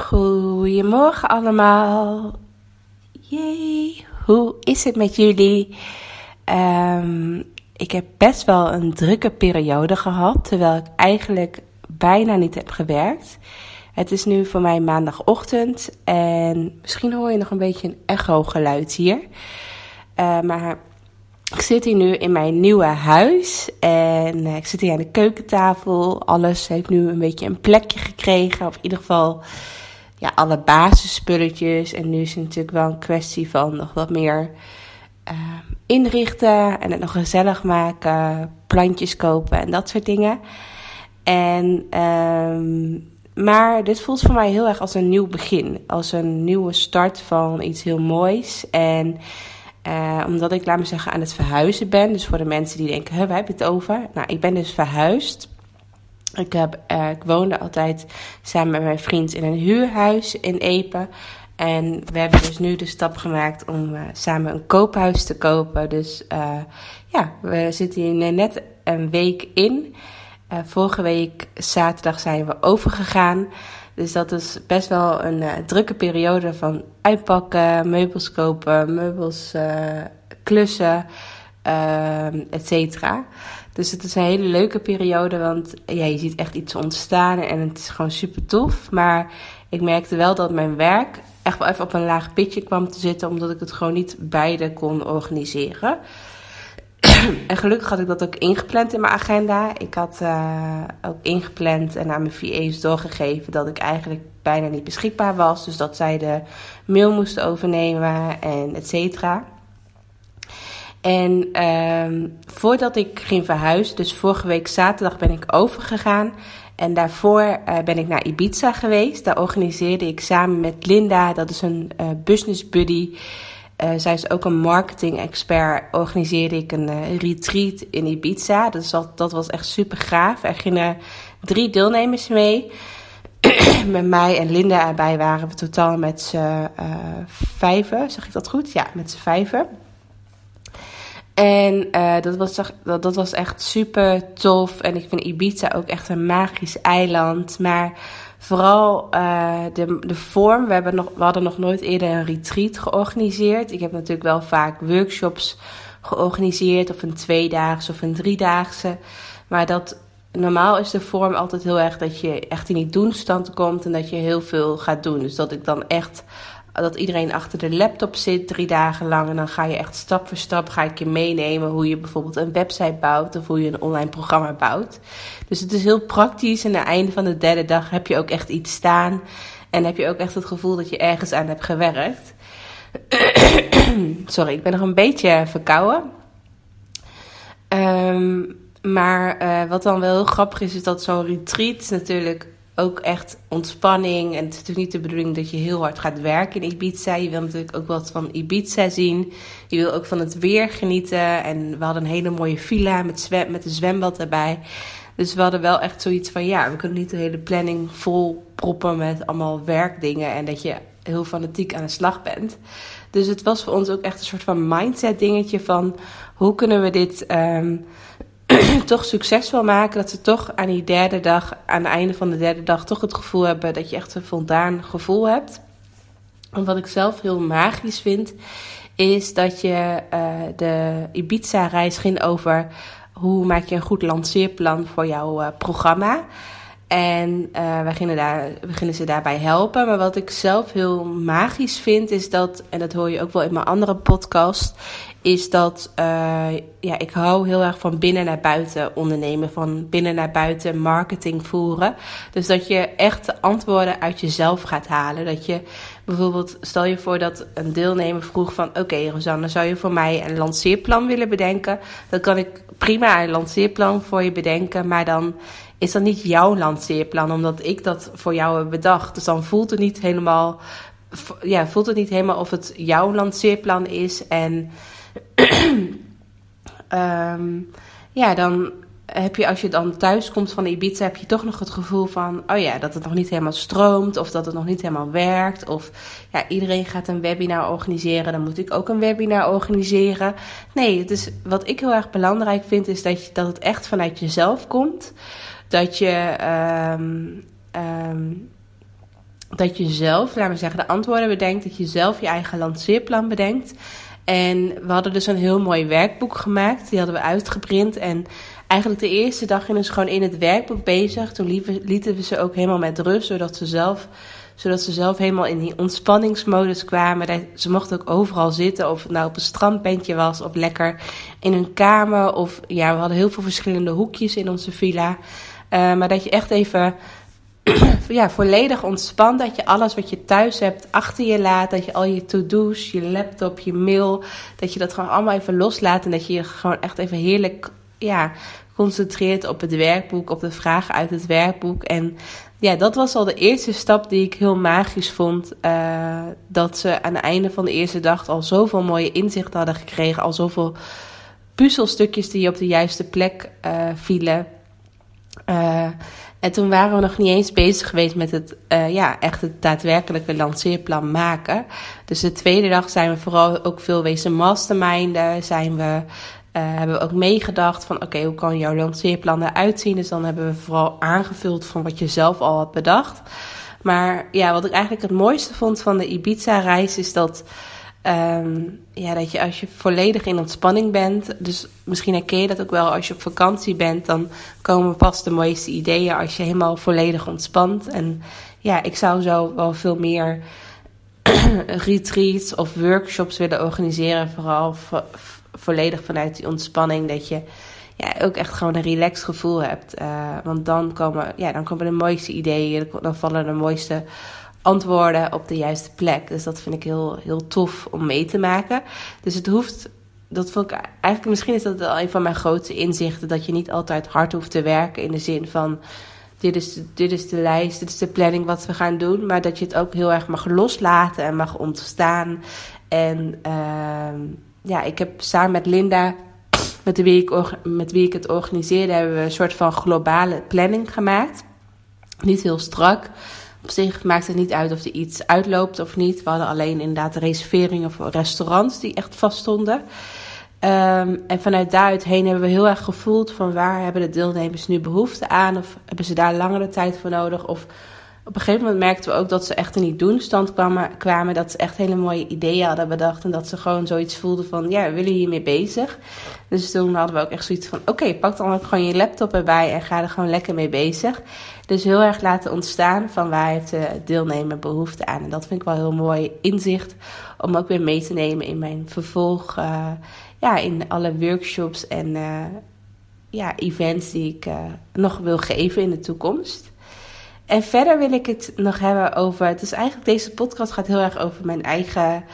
Goedemorgen allemaal. Jee, hoe is het met jullie? Ehm, ik heb best wel een drukke periode gehad, terwijl ik eigenlijk bijna niet heb gewerkt. Het is nu voor mij maandagochtend en misschien hoor je nog een beetje een echo-geluid hier. Eh, maar ik zit hier nu in mijn nieuwe huis en eh, ik zit hier aan de keukentafel. Alles heeft nu een beetje een plekje gekregen, of in ieder geval ja, alle basisspulletjes. En nu is het natuurlijk wel een kwestie van nog wat meer uh, inrichten en het nog gezellig maken, plantjes kopen en dat soort dingen. En um, maar dit voelt voor mij heel erg als een nieuw begin. Als een nieuwe start van iets heel moois. En uh, omdat ik, laat me zeggen, aan het verhuizen ben. Dus voor de mensen die denken, waar heb je het over? Nou, ik ben dus verhuisd. Ik, heb, ik woonde altijd samen met mijn vriend in een huurhuis in Epe. En we hebben dus nu de stap gemaakt om uh, samen een koophuis te kopen. Dus ja, we zitten hier net een week in. Vorige week zaterdag zijn we overgegaan. Dus dat is best wel een drukke periode van uitpakken, meubels kopen, meubels klussen, et cetera. Dus het is een hele leuke periode, want ja, je ziet echt iets ontstaan en het is gewoon super tof. Maar ik merkte wel dat mijn werk echt wel even op een laag pitje kwam te zitten, omdat ik het gewoon niet beide kon organiseren. en gelukkig had ik dat ook ingepland in mijn agenda. Ik had uh, ook ingepland en aan mijn VA's doorgegeven dat ik eigenlijk bijna niet beschikbaar was. Dus dat zij de mail moesten overnemen en et cetera. En um, voordat ik ging verhuizen, dus vorige week zaterdag ben ik overgegaan. En daarvoor uh, ben ik naar Ibiza geweest. Daar organiseerde ik samen met Linda, dat is een uh, business buddy. Uh, zij is ook een marketing-expert. Organiseerde ik een retreat in Ibiza. Dat, dat was echt super gaaf. Er gingen drie deelnemers mee. met mij en Linda erbij waren we totaal met z'n vijven. Zeg ik dat goed? Ja, met z'n vijven. En dat, was, dat, dat was echt super tof. En ik vind Ibiza ook echt een magisch eiland. Maar Vooral uh, de, de vorm. We, hebben nog, we hadden nog nooit eerder een retreat georganiseerd. Ik heb natuurlijk wel vaak workshops georganiseerd. Of een tweedaagse of een driedaagse. Maar dat, normaal is de vorm altijd heel erg dat je echt in die doenstand komt. En dat je heel veel gaat doen. Dus dat ik dan echt dat iedereen achter de laptop zit drie dagen lang. En dan ga je echt stap voor stap ga ik je meenemen hoe je bijvoorbeeld een website bouwt of hoe je een online programma bouwt. Dus het is heel praktisch. En aan het einde van de derde dag heb je ook echt iets staan. En heb je ook echt het gevoel dat je ergens aan hebt gewerkt. Sorry, ik ben nog een beetje verkouden. Um, maar uh, wat dan wel heel grappig is, is dat zo'n retreat natuurlijk ook echt ontspanning. En het is natuurlijk niet de bedoeling dat je heel hard gaat werken in Ibiza. Je wil natuurlijk ook wat van Ibiza zien. Je wil ook van het weer genieten. En we hadden een hele mooie villa met, zwem, met een zwembad erbij. Dus we hadden wel echt zoiets van: ja, we kunnen niet de hele planning vol proppen met allemaal werkdingen. En dat je heel fanatiek aan de slag bent. Dus het was voor ons ook echt een soort van mindset dingetje van hoe kunnen we dit um, toch succesvol maken. Dat ze toch aan die derde dag, aan het einde van de derde dag, toch het gevoel hebben dat je echt een voldaan gevoel hebt. Wat ik zelf heel magisch vind, is dat je uh, de Ibiza-reis ging over hoe maak je een goed lanceerplan voor jouw uh, programma. En uh, wij, gingen daar, we gingen ze daarbij helpen. Maar wat ik zelf heel magisch vind, is dat, en dat hoor je ook wel in mijn andere podcast, is dat eh, ja, ik hou heel erg van binnen naar buiten ondernemen, van binnen naar buiten marketing voeren. Dus dat je echt de antwoorden uit jezelf gaat halen. Dat je bijvoorbeeld, stel je voor dat een deelnemer vroeg van, oké Rosanne, zou je voor mij een lanceerplan willen bedenken? Dan kan ik prima een lanceerplan voor je bedenken, maar dan is dat niet jouw lanceerplan, omdat ik dat voor jou heb bedacht. Dus dan voelt het niet helemaal, ja, voelt het niet helemaal of het jouw lanceerplan is. En um, ja, dan heb je als je dan thuis komt van Ibiza, heb je toch nog het gevoel van, oh ja, dat het nog niet helemaal stroomt of dat het nog niet helemaal werkt. Of ja, iedereen gaat een webinar organiseren, dan moet ik ook een webinar organiseren. Nee, het is, wat ik heel erg belangrijk vind, is dat, je, dat het echt vanuit jezelf komt. Dat je, um, um, dat je zelf, laten we zeggen, de antwoorden bedenkt. Dat je zelf je eigen lanceerplan bedenkt. En we hadden dus een heel mooi werkboek gemaakt. Die hadden we uitgeprint. En eigenlijk de eerste dag in ze gewoon in het werkboek bezig. Toen lieten we ze ook helemaal met rust, zodat ze zelf, zodat ze zelf helemaal in die ontspanningsmodus kwamen. Ze mochten ook overal zitten, of het nou op een strandbentje was, of lekker in hun kamer. Of ja, we hadden heel veel verschillende hoekjes in onze villa. Uh, maar dat je echt even ja, volledig ontspant. Dat je alles wat je thuis hebt achter je laat. Dat je al je to-do's, je laptop, je mail. Dat je dat gewoon allemaal even loslaat. En dat je je gewoon echt even heerlijk ja, concentreert op het werkboek. Op de vragen uit het werkboek. En ja, dat was al de eerste stap die ik heel magisch vond. Uh, dat ze aan het einde van de eerste dag al zoveel mooie inzichten hadden gekregen. Al zoveel puzzelstukjes die op de juiste plek uh, vielen. Uh, en toen waren we nog niet eens bezig geweest met het, uh, ja, echt het daadwerkelijke lanceerplan maken. Dus de tweede dag zijn we vooral ook veel wezen masterminden. Zijn we, uh, hebben we ook meegedacht van, oké, hoe kan jouw lanceerplan eruit zien? Dus dan hebben we vooral aangevuld van wat je zelf al had bedacht. Maar ja, wat ik eigenlijk het mooiste vond van de Ibiza-reis is dat Um, ja, dat je als je volledig in ontspanning bent, dus misschien herken je dat ook wel als je op vakantie bent, dan komen pas de mooiste ideeën als je helemaal volledig ontspant. En ja, ik zou zo wel veel meer retreats of workshops willen organiseren, vooral vo volledig vanuit die ontspanning, dat je ja, ook echt gewoon een relaxed gevoel hebt. Uh, want dan komen, ja, dan komen de mooiste ideeën, dan vallen de mooiste antwoorden op de juiste plek. Dus dat vind ik heel, heel tof om mee te maken. Dus het hoeft, dat vond eigenlijk, misschien is dat wel een van mijn grootste inzichten, dat je niet altijd hard hoeft te werken in de zin van. Dit is, dit is de lijst, dit is de planning wat we gaan doen. Maar dat je het ook heel erg mag loslaten en mag ontstaan. En uh, ja, ik heb samen met Linda, met wie, ik, met wie ik het organiseerde, hebben we een soort van globale planning gemaakt. Niet heel strak. Op zich maakt het niet uit of er iets uitloopt of niet. We hadden alleen inderdaad reserveringen voor restaurants die echt vaststonden. Um, en vanuit daaruit heen hebben we heel erg gevoeld van waar hebben de deelnemers nu behoefte aan? Of hebben ze daar langere tijd voor nodig? Of op een gegeven moment merkten we ook dat ze echt in die doenstand kwamen, kwamen. Dat ze echt hele mooie ideeën hadden bedacht. En dat ze gewoon zoiets voelden van, ja, we willen hiermee bezig. Dus toen hadden we ook echt zoiets van, oké, pak dan ook gewoon je laptop erbij en ga er gewoon lekker mee bezig. Dus heel erg laten ontstaan van waar heeft de deelnemer behoefte aan. En dat vind ik wel heel mooi inzicht om ook weer mee te nemen in mijn vervolg. Uh, ja, in alle workshops en uh, ja, events die ik uh, nog wil geven in de toekomst. En verder wil ik het nog hebben over. Het is eigenlijk deze podcast gaat heel erg over mijn eigen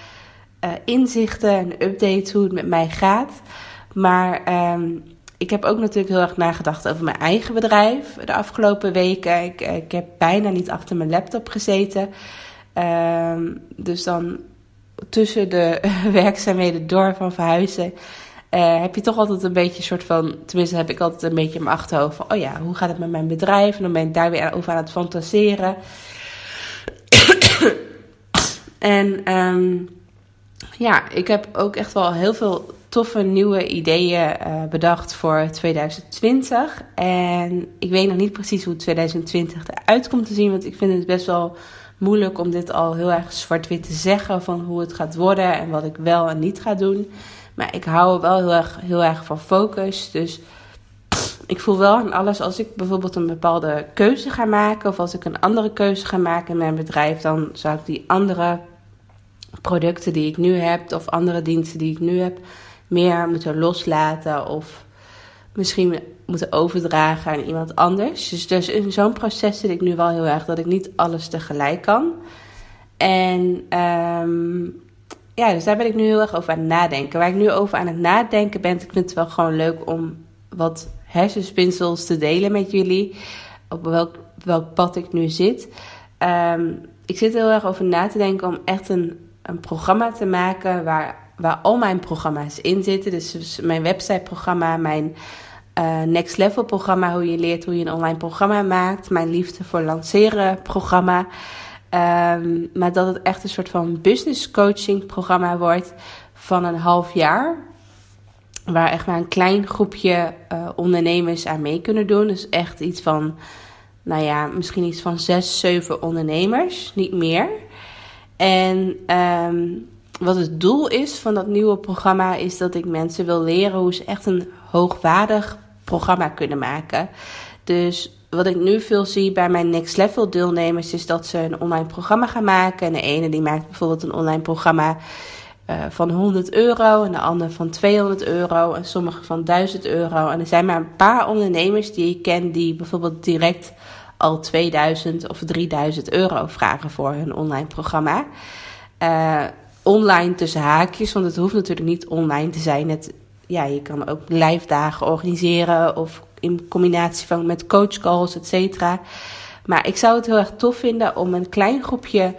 uh, inzichten en updates, hoe het met mij gaat. Maar um, ik heb ook natuurlijk heel erg nagedacht over mijn eigen bedrijf de afgelopen weken. Ik, ik heb bijna niet achter mijn laptop gezeten. Um, dus dan tussen de werkzaamheden door van verhuizen. Uh, heb je toch altijd een beetje een soort van, tenminste heb ik altijd een beetje in mijn achterhoofd van, oh ja, hoe gaat het met mijn bedrijf? En dan ben ik daar weer over aan het fantaseren. en um, ja, ik heb ook echt wel heel veel toffe nieuwe ideeën uh, bedacht voor 2020. En ik weet nog niet precies hoe 2020 eruit komt te zien, want ik vind het best wel moeilijk om dit al heel erg zwart-wit te zeggen van hoe het gaat worden en wat ik wel en niet ga doen. Maar ik hou wel heel erg, heel erg van focus. Dus ik voel wel aan alles als ik bijvoorbeeld een bepaalde keuze ga maken. Of als ik een andere keuze ga maken in mijn bedrijf. Dan zou ik die andere producten die ik nu heb. Of andere diensten die ik nu heb. meer moeten loslaten of misschien moeten overdragen aan iemand anders. Dus, dus in zo'n proces zit ik nu wel heel erg dat ik niet alles tegelijk kan. En ehm, ja, dus daar ben ik nu heel erg over aan het nadenken. Waar ik nu over aan het nadenken ben, ik vind het wel gewoon leuk om wat hersenspinsels te delen met jullie. Op welk, welk pad ik nu zit. Ehm, ik zit heel erg over na te denken om echt een, een programma te maken waar, waar al mijn programma's in zitten. Dus mijn websiteprogramma, mijn uh, Next Level programma, hoe je leert hoe je een online programma maakt. Mijn Liefde voor Lanceren programma. Um, maar dat het echt een soort van business coaching programma wordt van een half jaar. Waar echt maar een klein groepje uh, ondernemers aan mee kunnen doen. Dus echt iets van, nou ja, misschien iets van zes, zeven ondernemers, niet meer. En um, wat het doel is van dat nieuwe programma is dat ik mensen wil leren hoe ze echt een hoogwaardig programma kunnen maken. Dus wat ik nu veel zie bij mijn next level deelnemers is dat ze een online programma gaan maken. En de ene die maakt bijvoorbeeld een online programma uh, van 100 euro en de andere van 200 euro en sommige van 1000 euro. En er zijn maar een paar ondernemers die ik ken die bijvoorbeeld direct al 2000 of 3000 euro vragen voor hun online programma. Uh, online tussen haakjes, want het hoeft natuurlijk niet online te zijn. Het, ja, je kan ook live dagen organiseren of in combinatie van met coachcalls, et cetera. Maar ik zou het heel erg tof vinden om een klein groepje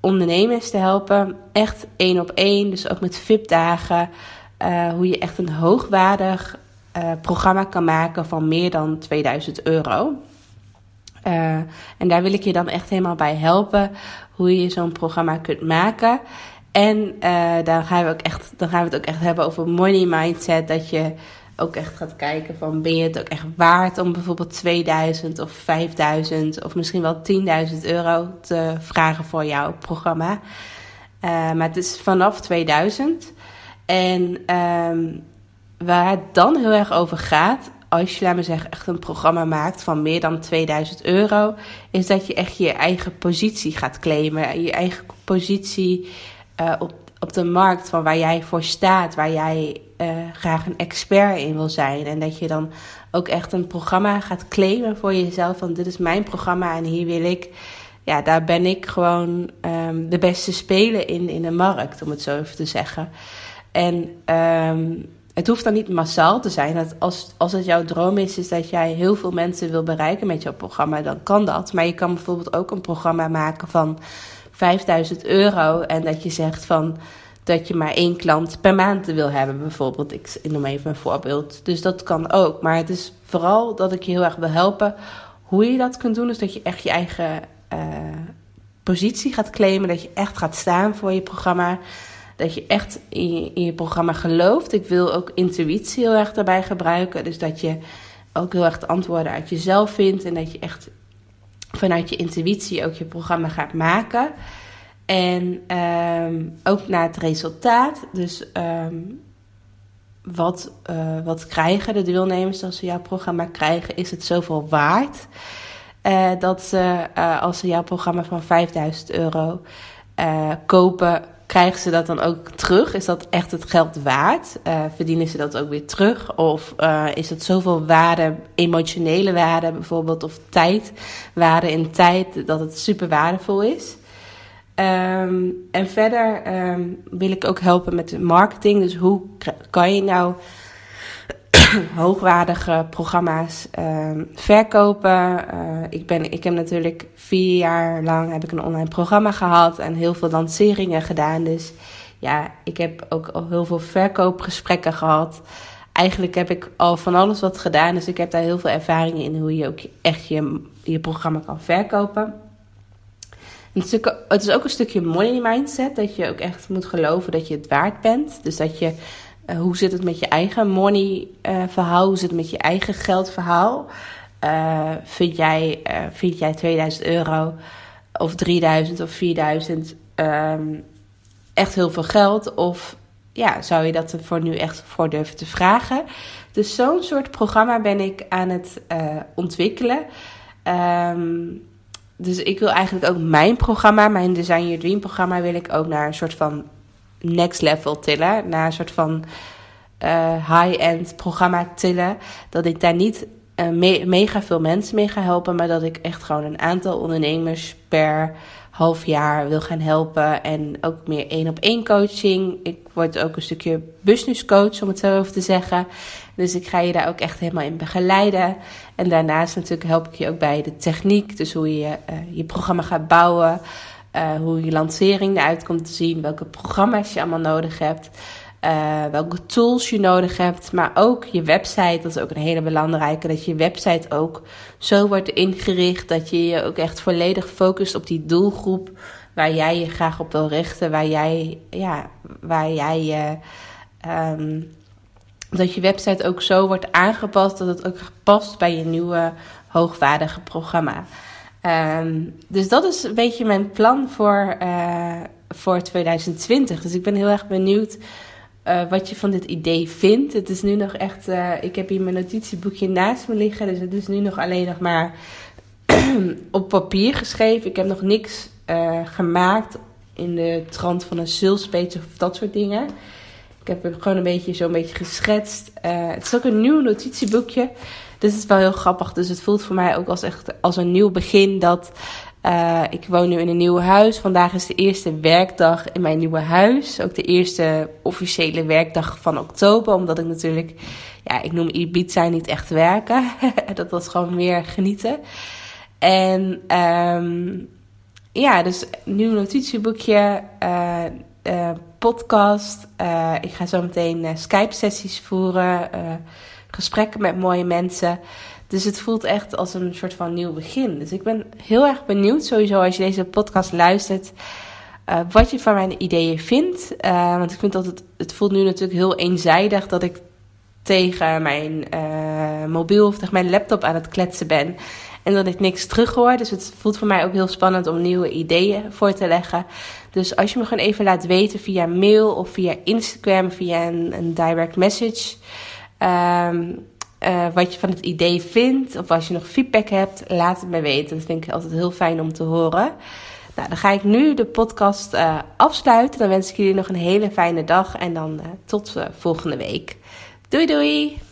ondernemers te helpen. Echt één op één, dus ook met VIP-dagen. Uh, hoe je echt een hoogwaardig uh, programma kan maken van meer dan 2000 euro. Uh, en daar wil ik je dan echt helemaal bij helpen. Hoe je zo'n programma kunt maken. En dan, gaan we ook echt, dan gaan we het ook echt hebben over money mindset. Dat je ook echt gaat kijken van ben je het ook echt waard om bijvoorbeeld 2000 of 5000 of misschien wel 10.000 euro te vragen voor jouw programma. Uh, maar het is vanaf 2000. En um, waar het dan heel erg over gaat, als je, laat me zeggen, echt een programma maakt van meer dan 2000 euro, is dat je echt je eigen positie gaat claimen. Je eigen positie uh, op op de markt van waar jij voor staat, waar jij uh, graag een expert in wil zijn. En dat je dan ook echt een programma gaat claimen voor jezelf. Van dit is mijn programma en hier wil ik. Ja, daar ben ik gewoon um, de beste speler in, in de markt, om het zo even te zeggen. En um, het hoeft dan niet massaal te zijn. Dat als, als het jouw droom is, is dat jij heel veel mensen wil bereiken met jouw programma, dan kan dat. Maar je kan bijvoorbeeld ook een programma maken van 5000 euro en dat je zegt van dat je maar één klant per maand wil hebben, bijvoorbeeld. Ik noem even een voorbeeld. Dus dat kan ook. Maar het is vooral dat ik je heel erg wil helpen hoe je dat kunt doen. Dus dat je echt je eigen uh, positie gaat claimen. Dat je echt gaat staan voor je programma. Dat je echt in je, programma gelooft. Ik wil ook intuïtie heel erg daarbij gebruiken. Dus dat je ook heel erg de antwoorden uit jezelf vindt. En dat je echt vanuit je intuïtie ook je programma gaat maken. En um, ook naar het resultaat. Dus um, wat, uh, wat krijgen de deelnemers als ze jouw programma krijgen? Is het zoveel waard? Uh, dat ze, uh, als ze jouw programma van 5000 euro kopen, krijgen ze dat dan ook terug? Is dat echt het geld waard? verdienen ze dat ook weer terug? Of is het zoveel waarde, emotionele waarde bijvoorbeeld, of tijd, waarde in tijd, dat het super waardevol is? Um, en verder um, wil ik ook helpen met de marketing. Dus hoe kan je nou hoogwaardige programma's um, verkopen? Uh, ik, ben, ik heb natuurlijk vier jaar lang heb ik een online programma gehad en heel veel lanceringen gedaan. Dus ja, ik heb ook al heel veel verkoopgesprekken gehad. Eigenlijk heb ik al van alles wat gedaan. Dus ik heb daar heel veel ervaring in hoe je ook echt je, je programma kan verkopen. Het is, ook, het is ook een stukje money mindset. Dat je ook echt moet geloven dat je het waard bent. Dus dat je, uh, hoe zit het met je eigen money uh, verhaal? Hoe zit het met je eigen geldverhaal? Uh, vind, jij, vind jij 2000 euro of 3000 of 4000 um, echt heel veel geld? Of ja, zou je dat er voor nu echt voor durven te vragen? Dus zo'n soort programma ben ik aan het ontwikkelen. Um, dus ik wil eigenlijk ook mijn programma, mijn Design Your Dream programma, wil ik ook naar een soort van next level tillen. Naar een soort van eh, high-end programma tillen, dat ik daar niet me mega veel mensen mee ga helpen, maar dat ik echt gewoon een aantal ondernemers per half jaar wil gaan helpen. En ook meer één op één coaching. Ik word ook een stukje business coach, om het zo over te zeggen. Dus ik ga je daar ook echt helemaal in begeleiden. En daarnaast natuurlijk help ik je ook bij de techniek. Dus hoe je uh, je programma gaat bouwen. Uh, hoe je lancering eruit komt te zien. Welke programma's je allemaal nodig hebt. Uh, welke tools je nodig hebt, maar ook je website. Dat is ook een hele belangrijke. Dat je website ook zo wordt ingericht dat je je ook echt volledig focust op die doelgroep waar jij je graag op wil richten. Waar jij, ja, waar jij je. Um, dat je website ook zo wordt aangepast dat het ook past bij je nieuwe hoogwaardige programma. Um, dus dat is een beetje mijn plan voor, uh, voor 2020. Dus ik ben heel erg benieuwd uh, wat je van dit idee vindt. Het is nu nog echt. Uh, ik heb hier mijn notitieboekje naast me liggen. Dus het is nu nog alleen nog maar op papier geschreven. Ik heb nog niks gemaakt in de trant van een salespage of dat soort dingen. Ik heb hem gewoon een beetje zo'n beetje geschetst. het is ook een nieuw notitieboekje. Dus het is wel heel grappig. Dus het voelt voor mij ook als echt als een nieuw begin. Dat uh, ik woon nu in een nieuw huis. Vandaag is de eerste werkdag in mijn nieuwe huis. Ook de eerste officiële werkdag van oktober. Omdat ik natuurlijk, ja, ik noem Ibiza niet echt werken. dat was gewoon meer genieten. En um, ja, dus nieuw notitieboekje, uh, uh, podcast. ik ga zo meteen Skype-sessies voeren. Gesprekken met mooie mensen. Dus het voelt echt als een soort van nieuw begin. Dus ik ben heel erg benieuwd, sowieso als je deze podcast luistert, uh, wat je van mijn ideeën vindt. Uh, want ik vind dat het, het voelt nu natuurlijk heel eenzijdig dat ik tegen mijn uh, mobiel of tegen mijn laptop aan het kletsen ben. En dat ik niks terug hoor. Dus het voelt voor mij ook heel spannend om nieuwe ideeën voor te leggen. Dus als je me gewoon even laat weten via mail of via Instagram, via een direct message. Um, uh, wat je van het idee vindt. Of als je nog feedback hebt, laat het me weten. Dat vind ik altijd heel fijn om te horen. Nou, dan ga ik nu de podcast uh, afsluiten. Dan wens ik jullie nog een hele fijne dag. En dan uh, tot volgende week. Doei doei!